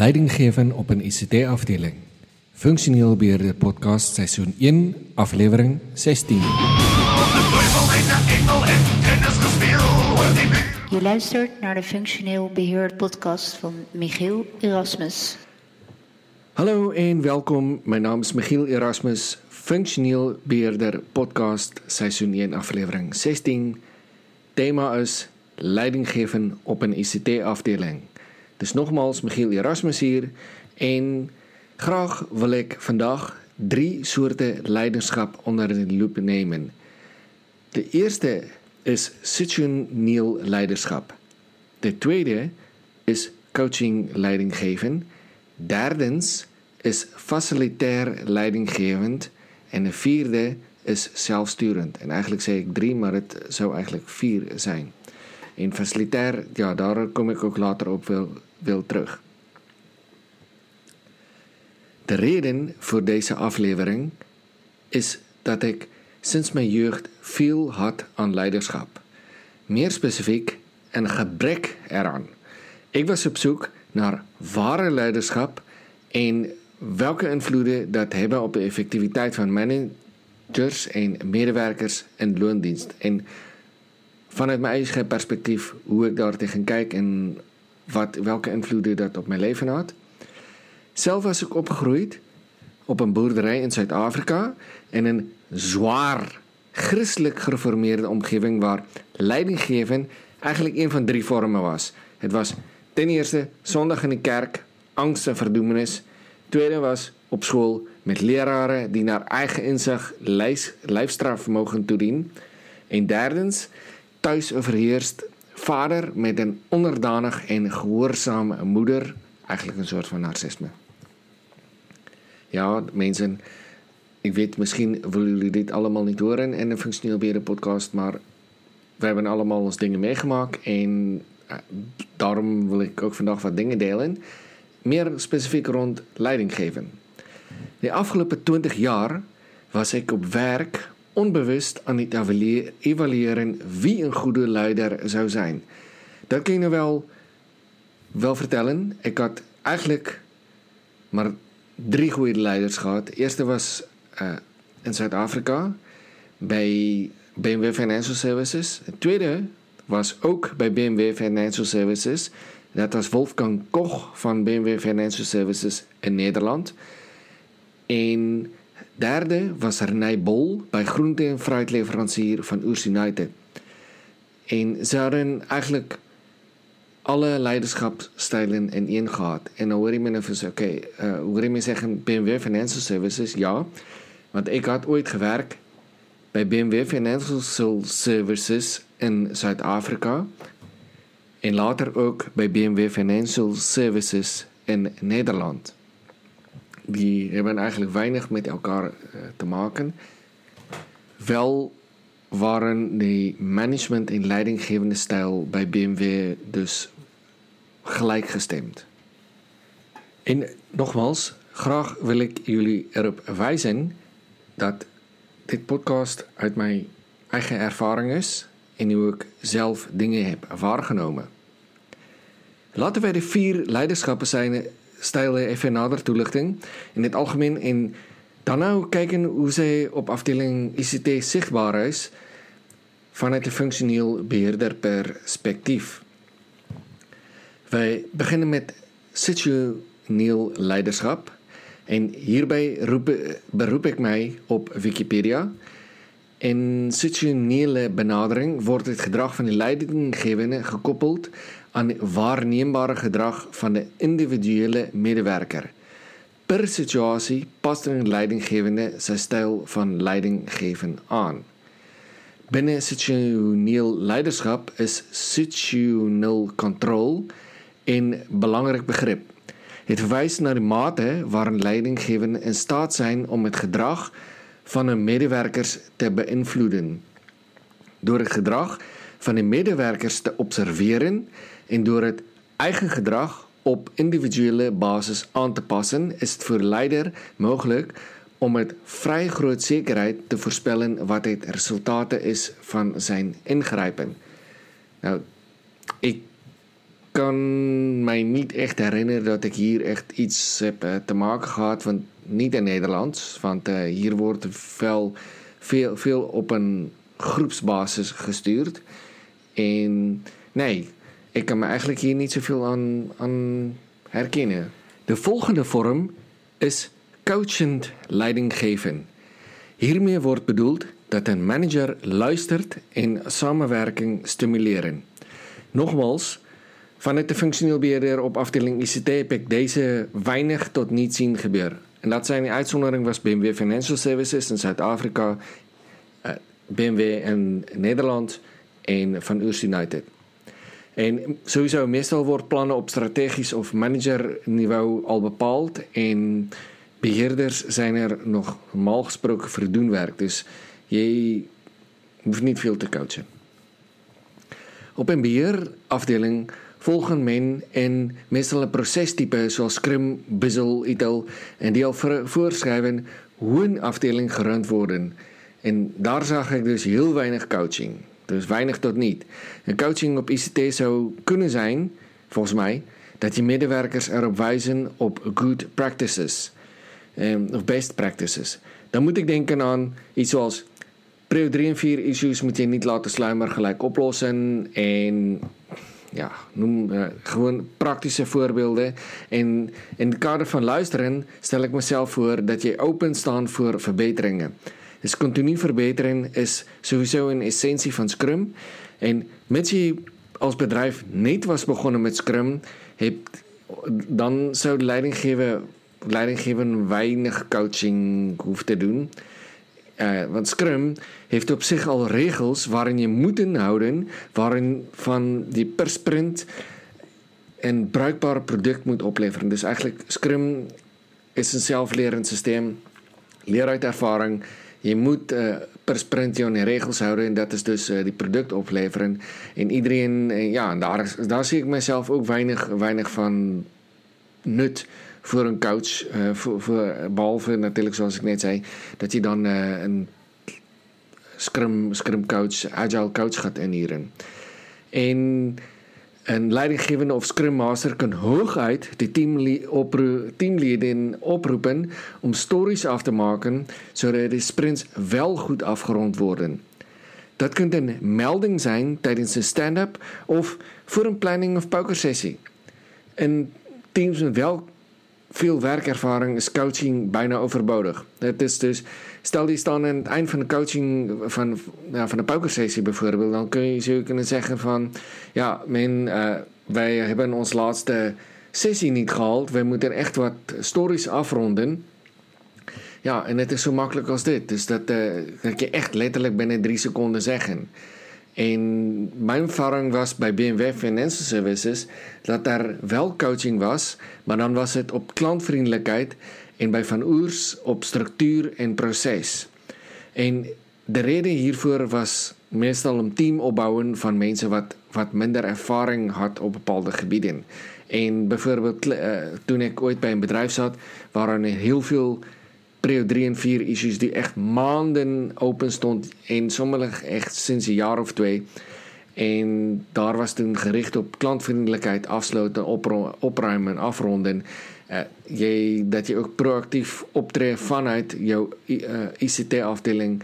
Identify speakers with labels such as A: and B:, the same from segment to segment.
A: Leidinggeven op een ICT-afdeling. Functioneel beheerder podcast seizoen 1, aflevering 16.
B: Je luistert naar de Functioneel Beheerd podcast van Michiel Erasmus.
A: Hallo en welkom. Mijn naam is Michiel Erasmus, functioneel beheerder podcast seizoen 1, aflevering 16. Thema is leidinggeven op een ICT-afdeling. Dus nogmaals, Michiel Erasmus hier. En graag wil ik vandaag drie soorten leiderschap onder de loep nemen. De eerste is situationeel leiderschap. De tweede is coaching leidinggeven. Derdens is facilitair leidinggevend. En de vierde is zelfsturend. En eigenlijk zeg ik drie, maar het zou eigenlijk vier zijn. En facilitair, ja, daar kom ik ook later op wel wil terug. De reden voor deze aflevering is dat ik sinds mijn jeugd veel had aan leiderschap. Meer specifiek een gebrek eraan. Ik was op zoek naar ware leiderschap en welke invloeden dat hebben op de effectiviteit van managers en medewerkers in loondienst. En vanuit mijn eigen perspectief hoe ik daar tegen kijk en wat, welke invloeden dat op mijn leven had. Zelf was ik opgegroeid op een boerderij in Zuid-Afrika in een zwaar christelijk gereformeerde omgeving waar leidinggeven eigenlijk een van drie vormen was. Het was ten eerste zondag in de kerk, angst en verdoemenis. Tweede was op school met leraren die naar eigen inzicht lijfstraf mogen toedienen. En derdens thuis overheerst vader met een onderdanig en gehoorzame moeder. Eigenlijk een soort van narcisme. Ja, mensen, ik weet misschien willen jullie dit allemaal niet horen in een functioneel beheer podcast, maar we hebben allemaal ons dingen meegemaakt en eh, daarom wil ik ook vandaag wat dingen delen. Meer specifiek rond leiding geven. De afgelopen 20 jaar was ik op werk onbewust aan het evalueren wie een goede leider zou zijn. Dat kan je nou wel, wel vertellen. Ik had eigenlijk maar drie goede leiders gehad. De eerste was uh, in Zuid-Afrika bij BMW Financial Services. De tweede was ook bij BMW Financial Services. Dat was Wolfgang Koch van BMW Financial Services in Nederland. En Derde was Renay Bol by groente en fruitleveransier van Oos United. En sy het eintlik alle leierskapstyle in een gehad. En nou hoor jy mense nou vir okay, uh, eh, hoor jy mense sê BMW Financial Services ja, want ek het ooit gewerk by BMW Financial Services in Suid-Afrika en later ook by BMW Financial Services in Nederland. Die hebben eigenlijk weinig met elkaar uh, te maken. Wel waren de management- en leidinggevende stijl bij BMW dus gelijkgestemd. En nogmaals, graag wil ik jullie erop wijzen dat dit podcast uit mijn eigen ervaring is en hoe ik zelf dingen heb waargenomen. Laten wij de vier leiderschappen zijn stijlen even nader toelichting in het algemeen. En dan nou kijken hoe zij op afdeling ICT zichtbaar is vanuit een functioneel beheerder perspectief. Wij beginnen met situationeel leiderschap. En hierbij roep, beroep ik mij op Wikipedia. In situationele benadering wordt het gedrag van de leidinggevende gekoppeld aan waarneembare gedrag van de individuele medewerker. Per situasie past een leidinggevende zijn stijl van leidinggeven aan. Binnen situationeel leiderschap is situational control een belangrijk begrip. Het verwijst naar de mate waarin leidinggevenden in staat zijn om het gedrag van hun medewerkers te beïnvloeden. Het gedrag van de medewerkers te observeren en door het eigen gedrag op individuele basis aan te passen, is het voor de leider mogelijk om met vrij groot zekerheid te voorspellen wat het resultaat is van zijn ingrijpen. Nou, ik kan mij niet echt herinneren dat ik hier echt iets heb uh, te maken gehad. Want niet in Nederlands. Want uh, hier wordt veel, veel, veel op een groepsbasis gestuurd. En nee, ik kan me eigenlijk hier niet zoveel aan, aan herkennen. De volgende vorm is coachend leidinggeven. Hiermee wordt bedoeld dat een manager luistert en samenwerking stimuleren. Nogmaals, vanuit de functioneel beheerder op afdeling ICT heb ik deze weinig tot niet zien gebeuren. En dat zijn de uitzondering was BMW Financial Services in Zuid-Afrika, eh, BMW in Nederland en Van United. En sowieso meestal wordt plannen op strategisch of managerniveau al bepaald en beheerders zijn er nog normaal gesproken voor doenwerk. Dus je hoeft niet veel te coachen. Op een beheerafdeling volgen men en meestal procestype zoals Scrum, Bizzle, ITIL en die al voorschrijven hoe een afdeling gerund worden. En daar zag ik dus heel weinig coaching. Dus weinig tot niet. En coaching op ICT zou kunnen zijn, volgens mij, dat je medewerkers erop wijzen op good practices um, of best practices. Dan moet ik denken aan iets zoals Prio 3 en 4 issues moet je niet laten sluimer gelijk oplossen en ja, noem uh, gewoon praktische voorbeelden. En in het kader van luisteren stel ik mezelf voor dat je open staat voor verbeteringen. Dus continu verbeteren is sowieso een essentie van Scrum. En met je als bedrijf niet was begonnen met Scrum, hebt, dan zou de leidinggever, leidinggever weinig coaching hoeven te doen. Uh, want Scrum heeft op zich al regels waarin je moet inhouden, waarin van die per sprint een bruikbaar product moet opleveren. Dus eigenlijk Scrum is een zelflerend systeem, leer uit ervaring. Je moet uh, per aan de regels houden en dat is dus uh, die product opleveren. En iedereen, ja, daar, daar zie ik mezelf ook weinig, weinig van nut voor een coach. Voor, voor, behalve natuurlijk, zoals ik net zei, dat je dan een scrum, scrum coach, agile coach gaat inhuren. En een leidinggevende of scrum master kan hooguit de teamleden oproepen om stories af te maken, zodat de sprints wel goed afgerond worden. Dat kan een melding zijn tijdens een stand-up of voor een planning of pokersessie. En teams met wel veel werkervaring is coaching bijna overbodig. Het is dus, stel die staan aan het eind van de coaching van, ja, van de pokersessie bijvoorbeeld, dan kun je zo kunnen zeggen van, ja, men, uh, wij hebben ons laatste sessie niet gehaald, wij moeten echt wat stories afronden. Ja, en het is zo makkelijk als dit. Dus dat, uh, je echt letterlijk binnen drie seconden zeggen. En mijn ervaring was bij BMW Financial Services dat daar wel coaching was, maar dan was het op klantvriendelijkheid en bij Van Oers op structuur en proces. En de reden hiervoor was meestal een team opbouwen van mensen wat, wat minder ervaring had op bepaalde gebieden. En bijvoorbeeld uh, toen ik ooit bij een bedrijf zat, waren er heel veel Prio 3 en 4 issues die echt maanden open stond. En sommige echt sinds een jaar of twee. En daar was toen gericht op klantvriendelijkheid, afsluiten, opruimen, afronden. Uh, dat je ook proactief optreedt vanuit jouw eh, ICT-afdeling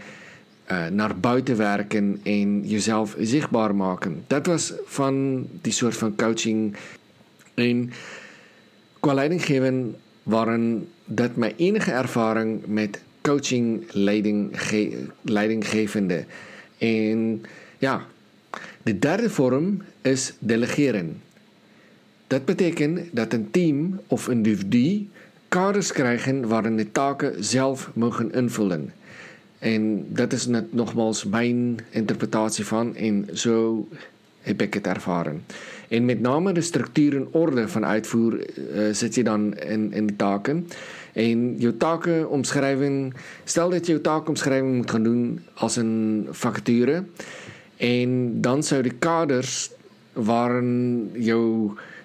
A: uh, eh, naar buiten werken en jezelf zichtbaar maken. Dat was van die soort van coaching. En qua leidinggeven waren dat mijn enige ervaring met coaching leiding, leidinggevende. En ja, de derde vorm is delegeren. Dat betekent dat een team of een individu kaders krijgen waarin de taken zelf mogen invullen. En dat is net nogmaals mijn interpretatie van en zo heb ik het ervaren. En met name de structuur en orde van uitvoer uh, zit je dan in, in de taken. En je takenomschrijving, stel dat je je taakomschrijving moet gaan doen als een vacature. En dan zou de kaders waarin,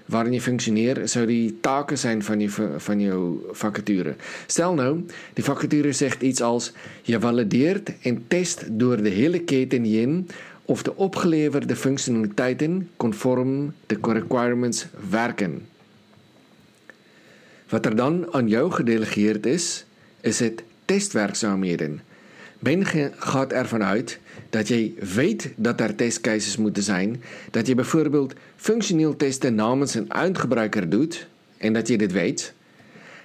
A: waarin je functioneert, zou die taken zijn van, je, van jouw vacature. Stel nou, die vacature zegt iets als: je valideert en test door de hele keten heen of de opgeleverde functionaliteiten conform de requirements werken. Wat er dan aan jou gedelegeerd is, is het testwerkzaamheden. Ben gaat ervan uit dat jy weet dat daar testcases moet zijn, dat jy byvoorbeeld functioneel testen namens 'n eindgebruiker doet en dat jy dit weet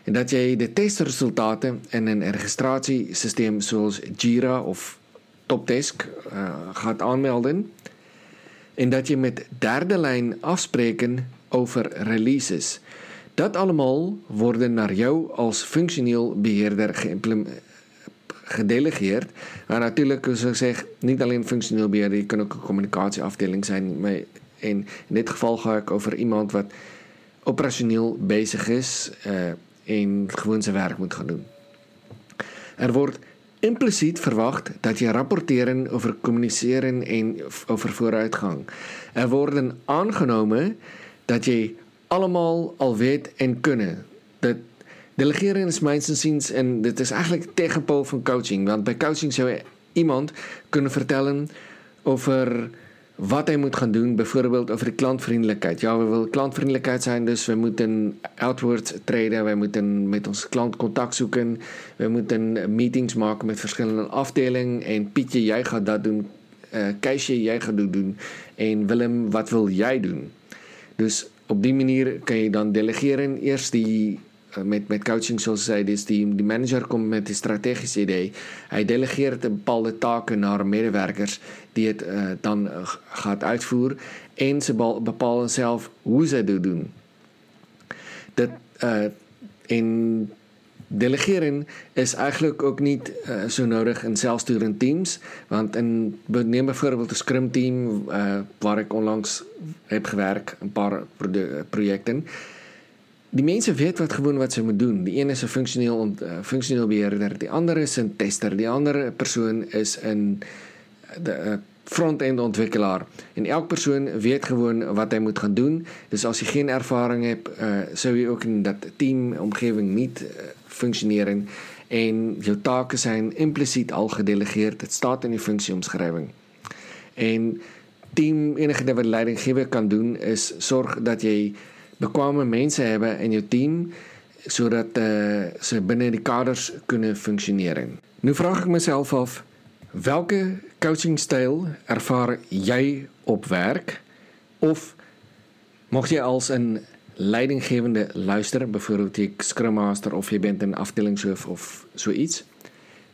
A: en dat jy die testresultate in 'n registrasiesisteem soos Jira of Topdesk uh, gaan aanmelden en dat jy met derde lyn afspreken over releases. Dat almal word na jou as funksioneel beheerder gedelegeerd. Maar natuurlik soos ek sê, nie alleen funksioneel beheer, jy kan ook 'n kommunikasieafdeling zijn. En in dit geval ga ek over iemand wat operasioneel besig is uh en gewoon sy werk moet gaan doen. Er word implisiet verwag dat jy rapporteer oor kommunisering en oor vooruitgang. Er word aangenome dat jy almal al weet en kunne. Dit delegering is myns insiens en dit is eintlik tegenpool van coaching want by coaching sou iemand kunnen vertellen over wat hy moet gaan doen byvoorbeeld over die klantvriendelikheid. Ja, we wil klantvriendelikheid zijn dus we moeten outwards treden, we moeten met ons klant kontak soeken, we moeten meetings maken met verschillende afdelingen en Pietje jy gaan dat doen, uh Keisje jy gaan dit doen en Willem wat wil jy doen? Dus op die manier kan jy dan delegeren eers die Eh, met met coaching soos hy dis die die manager kom met 'n strategiese idee. Hy delegeer 'n bepaalde take na medewerkers die dit uh, dan uh, gaan uitvoer en se bepaal self hoe sy dit doen. Dit uh en delegering is eintlik ook nie uh, so nodig in selfsturende teams want in neem byvoorbeeld 'n scrum team waar ek onlangs heb gewerk 'n paar projekte die mense weet wat gewoon wat sy moet doen. Die een is 'n funksioneel uh, funksioneel beheerder, die ander is 'n tester, die ander persoon is 'n die uh, front-end ontwikkelaar. En elke persoon weet gewoon wat hy moet gaan doen. Dus as jy geen ervaring het, uh, sou jy ook in dat team omgewing nie uh, funksioneer en jou take zijn implisiet al gedelegeer. Dit staat in die funksie-omskrywing. En team enige wat leidinggewer kan doen is sorg dat jy bekwame mense hebben in jou team sodat uh, ze binne die kaders kunnen functioneren. Nu vraag ik mezelf af welke coachingstyl ervaar jy op werk of mocht jy als 'n leidinggewende luister, byvoorbeeld jy scrum master of jy bent 'n afdelingshoof of so iets,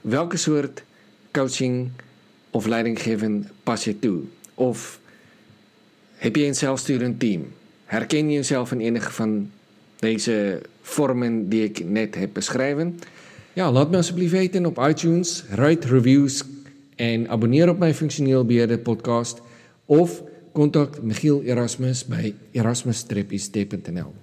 A: welke soort coaching of leidinggewing pas jy toe? Of heb jy 'n selfsturende team? Herken je jezelf in enige van deze vormen die ik net heb beschreven? Ja, laat me alsjeblieft weten op iTunes, write reviews en abonneer op mijn Functioneel Beheerder podcast of contact Michiel Erasmus bij erasmus-ist.nl.